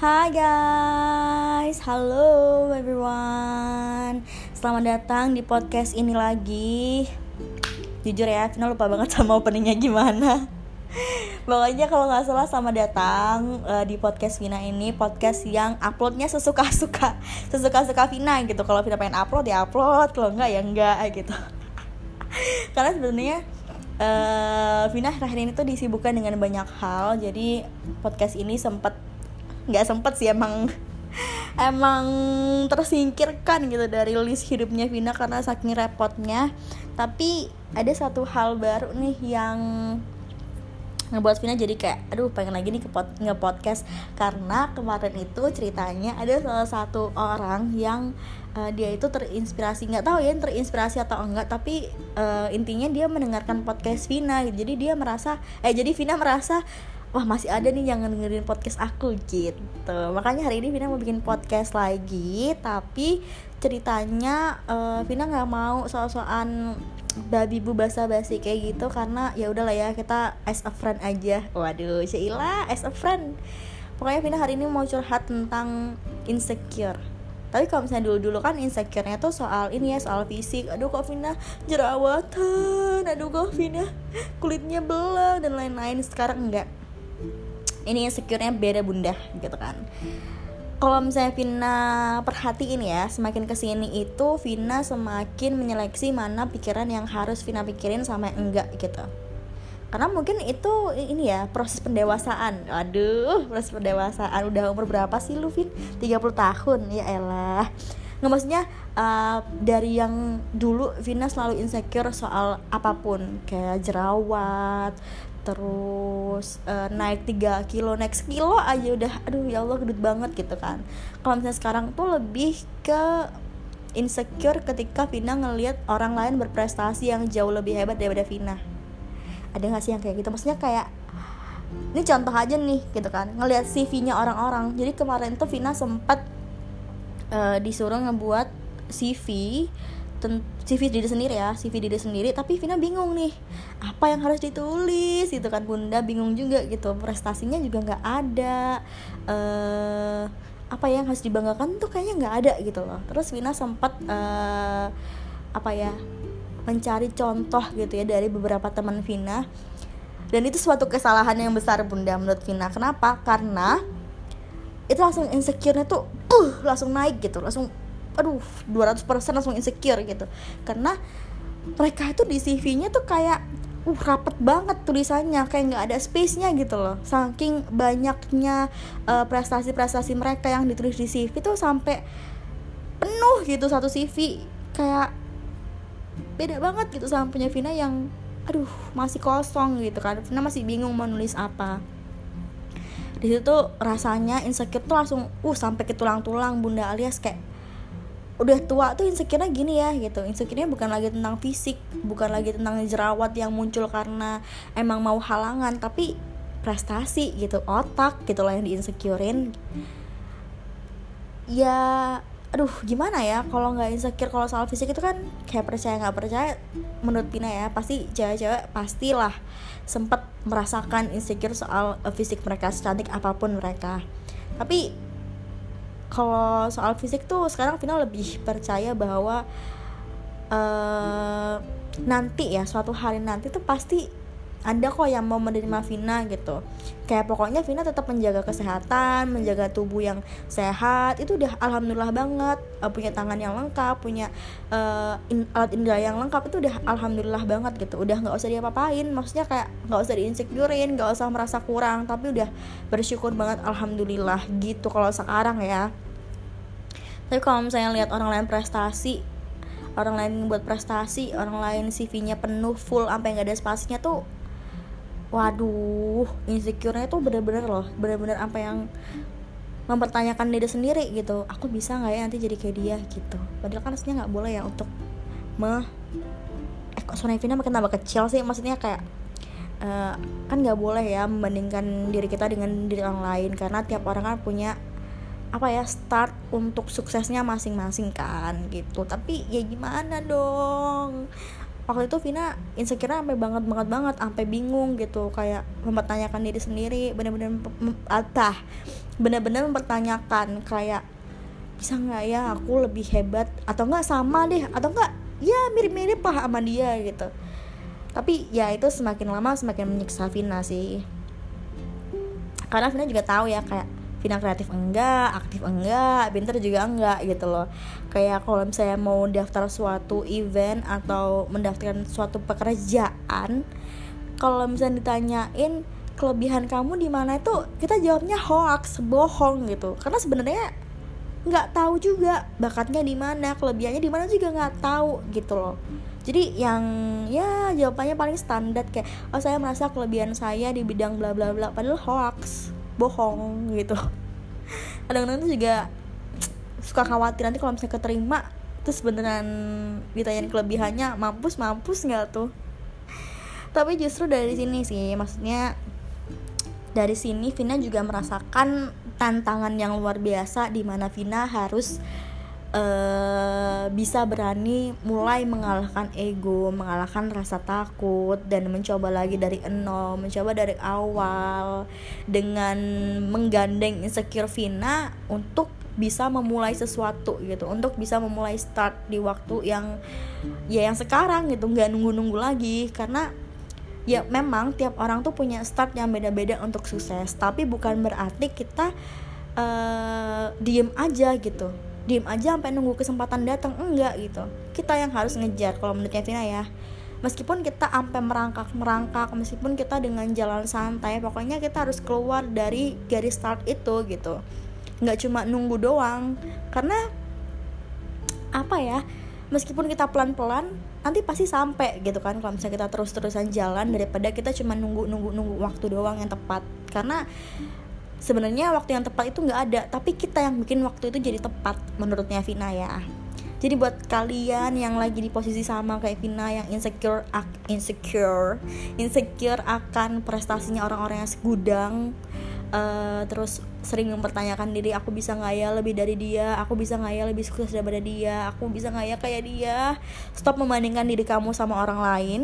Hai guys, halo everyone. Selamat datang di podcast ini lagi. Jujur ya, Vina lupa banget sama openingnya gimana. Pokoknya kalau nggak salah sama datang uh, di podcast Vina ini. Podcast yang uploadnya sesuka-suka Sesuka-suka Vina gitu. Kalau Vina pengen upload ya upload. Kalau enggak ya enggak gitu. Karena sebenarnya uh, Vina terakhir ini tuh disibukkan dengan banyak hal. Jadi podcast ini sempat nggak sempet sih emang emang tersingkirkan gitu dari list hidupnya Vina karena saking repotnya. Tapi ada satu hal baru nih yang ngebuat Vina jadi kayak aduh pengen lagi nih ke pod, nge podcast karena kemarin itu ceritanya ada salah satu orang yang uh, dia itu terinspirasi nggak tahu ya terinspirasi atau enggak tapi uh, intinya dia mendengarkan podcast Vina. Jadi dia merasa eh jadi Vina merasa wah masih ada nih yang dengerin podcast aku gitu. Makanya hari ini Vina mau bikin podcast lagi tapi ceritanya uh, Vina nggak mau soal-soal babi bu basa basi kayak gitu karena ya udahlah ya kita as a friend aja. Waduh Sheila as a friend. Pokoknya Vina hari ini mau curhat tentang insecure. Tapi kalau misalnya dulu-dulu kan insecure-nya tuh soal ini ya soal fisik. Aduh kok Vina jerawatan? Aduh kok Vina kulitnya belang dan lain-lain. Sekarang enggak ini insecure-nya beda bunda gitu kan. Kalau misalnya Vina perhatiin ya semakin ke sini itu Vina semakin menyeleksi mana pikiran yang harus Vina pikirin sama yang enggak gitu. Karena mungkin itu ini ya proses pendewasaan. Aduh proses pendewasaan. Udah umur berapa sih lu Vin? 30 tahun ya elah. Nggak maksudnya uh, dari yang dulu Vina selalu insecure soal apa pun. Kayak jerawat terus uh, naik 3 kilo naik sekilo aja udah aduh ya Allah gendut banget gitu kan. Kalau misalnya sekarang tuh lebih ke insecure ketika Vina ngelihat orang lain berprestasi yang jauh lebih hebat daripada Vina. Ada gak sih yang kayak gitu? Maksudnya kayak ini contoh aja nih gitu kan. Ngelihat CV-nya orang-orang. Jadi kemarin tuh Vina sempat uh, disuruh ngebuat CV CV diri sendiri ya CV diri sendiri tapi Vina bingung nih apa yang harus ditulis gitu kan bunda bingung juga gitu prestasinya juga nggak ada uh, apa yang harus dibanggakan tuh kayaknya nggak ada gitu loh. Terus Vina sempat uh, apa ya mencari contoh gitu ya dari beberapa teman Vina. Dan itu suatu kesalahan yang besar bunda menurut Vina. Kenapa? Karena itu langsung insecure-nya tuh uh, langsung naik gitu langsung aduh 200% langsung insecure gitu. Karena mereka itu di CV-nya tuh kayak uh rapet banget tulisannya kayak nggak ada space-nya gitu loh. Saking banyaknya uh, prestasi-prestasi mereka yang ditulis di CV tuh sampai penuh gitu satu CV kayak beda banget gitu sama punya Vina yang aduh masih kosong gitu kan. Vina masih bingung mau nulis apa. Di situ rasanya insecure tuh langsung uh sampai ke tulang-tulang bunda alias kayak udah tua tuh insecure gini ya gitu. Insecure bukan lagi tentang fisik bukan lagi tentang jerawat yang muncul karena emang mau halangan tapi prestasi gitu otak gitu lah yang di insecurein ya aduh gimana ya kalau nggak insecure kalau soal fisik itu kan kayak percaya nggak percaya menurut Pina ya pasti cewek-cewek pastilah sempat merasakan insecure soal uh, fisik mereka secantik apa pun mereka. Tapi kalau soal fisik tuh sekarang Vina lebih percaya bahwa uh, nanti ya suatu hari nanti tuh pasti ada kok yang mau menerima Vina gitu. Kayak pokoknya Vina tetap menjaga kesehatan menjaga tubuh yang sehat itu udah alhamdulillah banget. Uh, punya tangan yang lengkap punya uh, in, alat indera yang lengkap itu udah alhamdulillah banget gitu. Udah nggak usah diapa-apain maksudnya kayak nggak usah diinsecurein nggak usah merasa kurang tapi udah bersyukur banget alhamdulillah gitu kalau sekarang ya tapi kalau misalnya lihat orang lain prestasi orang lain buat prestasi orang lain CV-nya penuh full sampai nggak ada spasinya tuh waduh insecure-nya tuh bener-bener loh bener-bener apa yang mempertanyakan diri sendiri gitu. Aku bisa nggak ya nanti jadi kayak dia gitu? Padahal kan aslinya nggak boleh ya untuk me eh kok Sonevina makin tambah kecil sih? Maksudnya kayak uh, kan nggak boleh ya membandingkan diri kita dengan diri orang lain. Karena tiap orang kan punya apa ya start untuk suksesnya masing-masing kan gitu. Tapi ya gimana dong? Waktu itu Vina insecure sampai banget banget banget sampai bingung gitu. Kayak mempertanyakan diri sendiri bener-bener apa bener-bener mempertanyakan kayak bisa nggak ya aku lebih hebat? Atau nggak sama deh atau nggak ya mirip-mirip lah sama dia gitu. Tapi ya itu semakin lama semakin menyiksa Vina sih. Karena Vina juga tahu ya kayak Vina kreatif enggak, aktif enggak, pinter juga enggak gitu loh. Kayak kalau misalnya mau daftar suatu event atau mendaftarkan suatu pekerjaan Kalau misalnya ditanyain kelebihan kamu di mana itu kita jawabnya hoax, bohong gitu. Karena sebenarnya nggak tahu juga bakatnya di mana, kelebihannya di mana juga nggak tahu gitu loh. Jadi yang ya jawabannya paling standar kayak oh saya merasa kelebihan saya di bidang bla bla bla padahal hoax bohong gitu. Kadang-kadang tuh juga suka khawatir nanti kalau misalnya keterima terus beneran ditanyain kelebihannya mampus mampus nggak tuh? Tapi justru dari sini sih maksudnya dari sini Vina juga merasakan tantangan yang luar biasa di mana Vina harus uh, bisa berani mulai mengalahkan ego, mengalahkan rasa takut dan mencoba lagi dari nol, mencoba dari awal dengan menggandeng insecure Vina untuk bisa memulai sesuatu gitu, untuk bisa memulai start di waktu yang ya yang sekarang gitu, nggak nunggu-nunggu lagi. Karena ya memang tiap orang tuh punya start yang beda-beda untuk sukses, tapi bukan berarti kita uh, diem aja gitu diem aja sampai nunggu kesempatan datang. Enggak gitu. Kita yang harus ngejar kalau menurutnya Vina ya. Meskipun kita sampai merangkak merangkak meskipun kita dengan jalan santai pokoknya kita harus keluar dari garis start itu gitu. Nggak cuma nunggu doang. Karena apa ya meskipun kita pelan-pelan nanti pasti sampai gitu kan kalau misalnya kita terus-terusan jalan daripada kita cuma nunggu nunggu nunggu waktu doang yang tepat. Karena sebenarnya waktu yang tepat itu nggak ada tapi kita yang bikin waktu itu jadi tepat menurutnya Vina ya. Jadi buat kalian yang lagi di posisi sama kayak Vina yang insecure insecure insecure akan prestasinya orang-orang yang segudang uh, terus sering mempertanyakan diri aku bisa nggak ya lebih dari dia aku bisa nggak ya lebih sukses daripada dia aku bisa nggak ya kayak dia. Stop membandingkan diri kamu sama orang lain.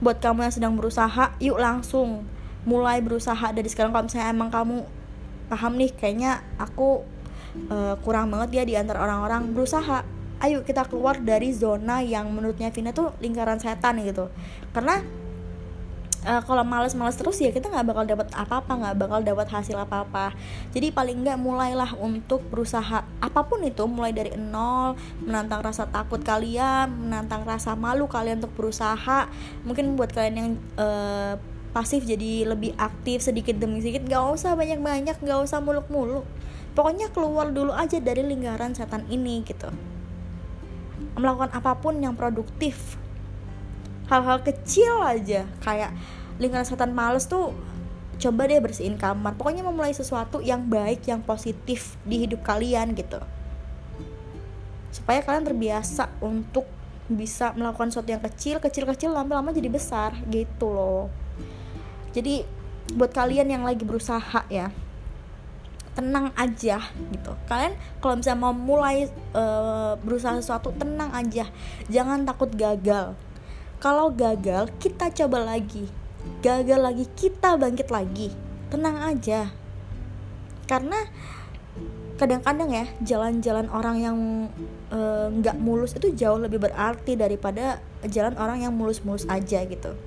Buat kamu yang sedang berusaha yuk langsung mulai berusaha dari sekarang. Kalau misalnya emang kamu paham nih kayaknya aku uh, kurang banget ya di antara orang-orang. Berusaha. Ayo kita keluar dari zona yang menurutnya Vina tuh lingkaran setan gitu. Karena uh, kalau males-males terus ya kita nggak bakal dapat apa-apa nggak bakal dapat hasil apa-apa. Jadi paling nggak mulailah untuk berusaha apa pun itu mulai dari nol menantang rasa takut kalian menantang rasa malu kalian untuk berusaha. Mungkin buat kalian yang uh, pasif jadi lebih aktif sedikit demi sedikit gak usah banyak-banyak gak usah muluk-muluk. Pokoknya keluar dulu aja dari lingkaran setan ini gitu. Melakukan apa pun yang produktif. Hal-hal kecil aja kayak lingkaran setan males tuh coba deh bersihin kamar. Pokoknya memulai sesuatu yang baik yang positif di hidup kalian gitu. Supaya kalian terbiasa untuk bisa melakukan sesuatu yang kecil kecil kecil lama-lama jadi besar gitu loh jadi buat kalian yang lagi berusaha ya tenang aja gitu. Kalian kalau misalnya mau mulai uh, berusaha sesuatu tenang aja. Jangan takut gagal. Kalau gagal kita coba lagi. Gagal lagi kita bangkit lagi. Tenang aja. Karena kadang-kadang ya jalan-jalan orang yang eh, nggak uh, mulus itu jauh lebih berarti daripada jalan orang yang mulus-mulus aja gitu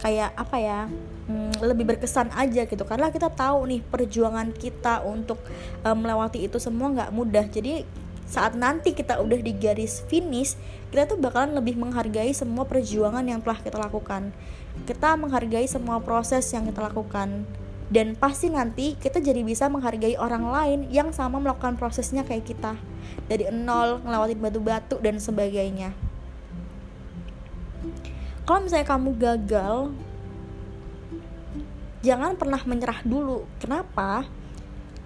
kayak apa ya hmm, lebih berkesan aja gitu. Karena kita tahu nih perjuangan kita untuk um, melewati itu semua nggak mudah. Jadi saat nanti kita udah di garis finish kita tuh bakalan lebih menghargai semua perjuangan yang telah kita lakukan. Kita menghargai semua proses yang kita lakukan. Dan pasti nanti kita jadi bisa menghargai orang lain yang sama melakukan prosesnya kayak kita. Dari nol ngelewatin batu-batu dan sebagainya kalau misalnya kamu gagal jangan pernah menyerah dulu. Kenapa?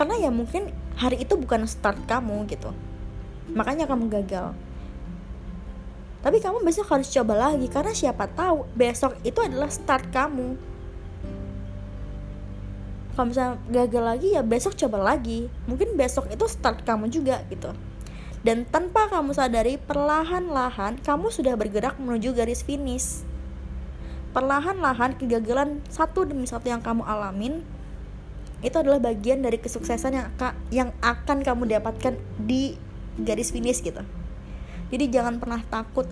Karena ya mungkin hari itu bukan start kamu gitu. Makanya kamu gagal. Tapi kamu besok harus coba lagi karena siapa tahu besok itu adalah start kamu. Kalau misalnya gagal lagi ya besok coba lagi. Mungkin besok itu start kamu juga gitu. Dan tanpa kamu sadari perlahan-lahan kamu sudah bergerak menuju garis finish perlahan-lahan kegagalan satu demi satu yang kamu alamin itu adalah bagian dari kesuksesan yang yang akan kamu dapatkan di garis finish gitu. Jadi jangan pernah takut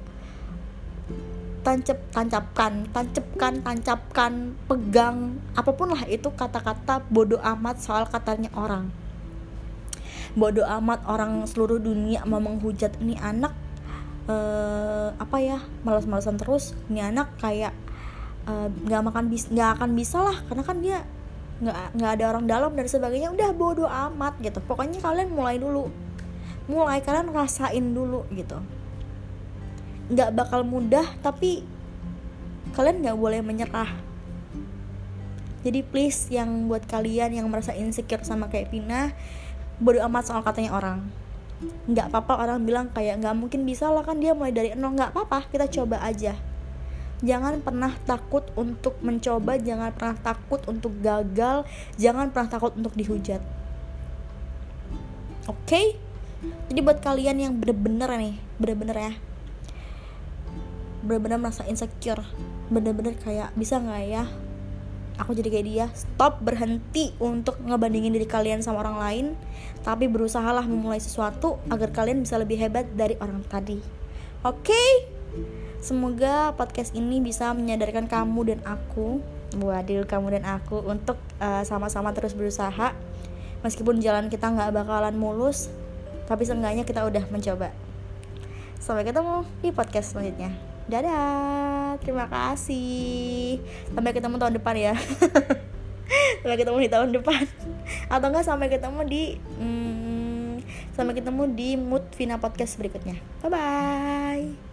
tancap tancapkan tancapkan tancapkan pegang apa pun lah itu kata-kata bodoh amat soal katanya orang. Bodoh amat orang seluruh dunia mau menghujat ini anak uh, apa ya malas-malasan terus. Ini anak kayak eh, nggak uh, makan bis nggak akan bisa lah karena kan dia nggak nggak ada orang dalam dan sebagainya udah bodoh amat gitu. Pokoknya kalian mulai dulu. Mulai kalian rasain dulu gitu. Nggak bakal mudah tapi kalian nggak boleh menyerah. Jadi please yang buat kalian yang merasa insecure sama kayak Pina bodo amat soal katanya orang. Nggak apa-apa orang bilang kayak nggak mungkin bisa lah kan dia mulai dari nol. Nggak apa-apa kita coba aja jangan pernah takut untuk mencoba jangan pernah takut untuk gagal jangan pernah takut untuk dihujat oke okay? jadi buat kalian yang bener-bener nih bener-bener ya bener-bener merasa insecure bener-bener kayak bisa nggak ya aku jadi kayak dia stop berhenti untuk ngebandingin diri kalian sama orang lain tapi berusahalah memulai sesuatu agar kalian bisa lebih hebat dari orang tadi oke okay? Semoga podcast ini bisa menyadarkan kamu dan aku. Wadil kamu dan aku untuk uh, sama-sama terus berusaha. Meskipun jalan kita nggak bakalan mulus tapi seenggaknya kita udah mencoba. Sampai ketemu di podcast selanjutnya. Dadah terima kasih. Sampai ketemu tahun depan ya. Sampai ketemu di tahun depan. Atau enggak sampai ketemu di hmm, sampai ketemu di mood Vina podcast berikutnya. Bye bye